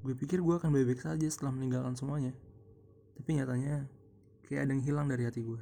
gue pikir gue akan baik-baik saja setelah meninggalkan semuanya. Tapi nyatanya kayak ada yang hilang dari hati gue.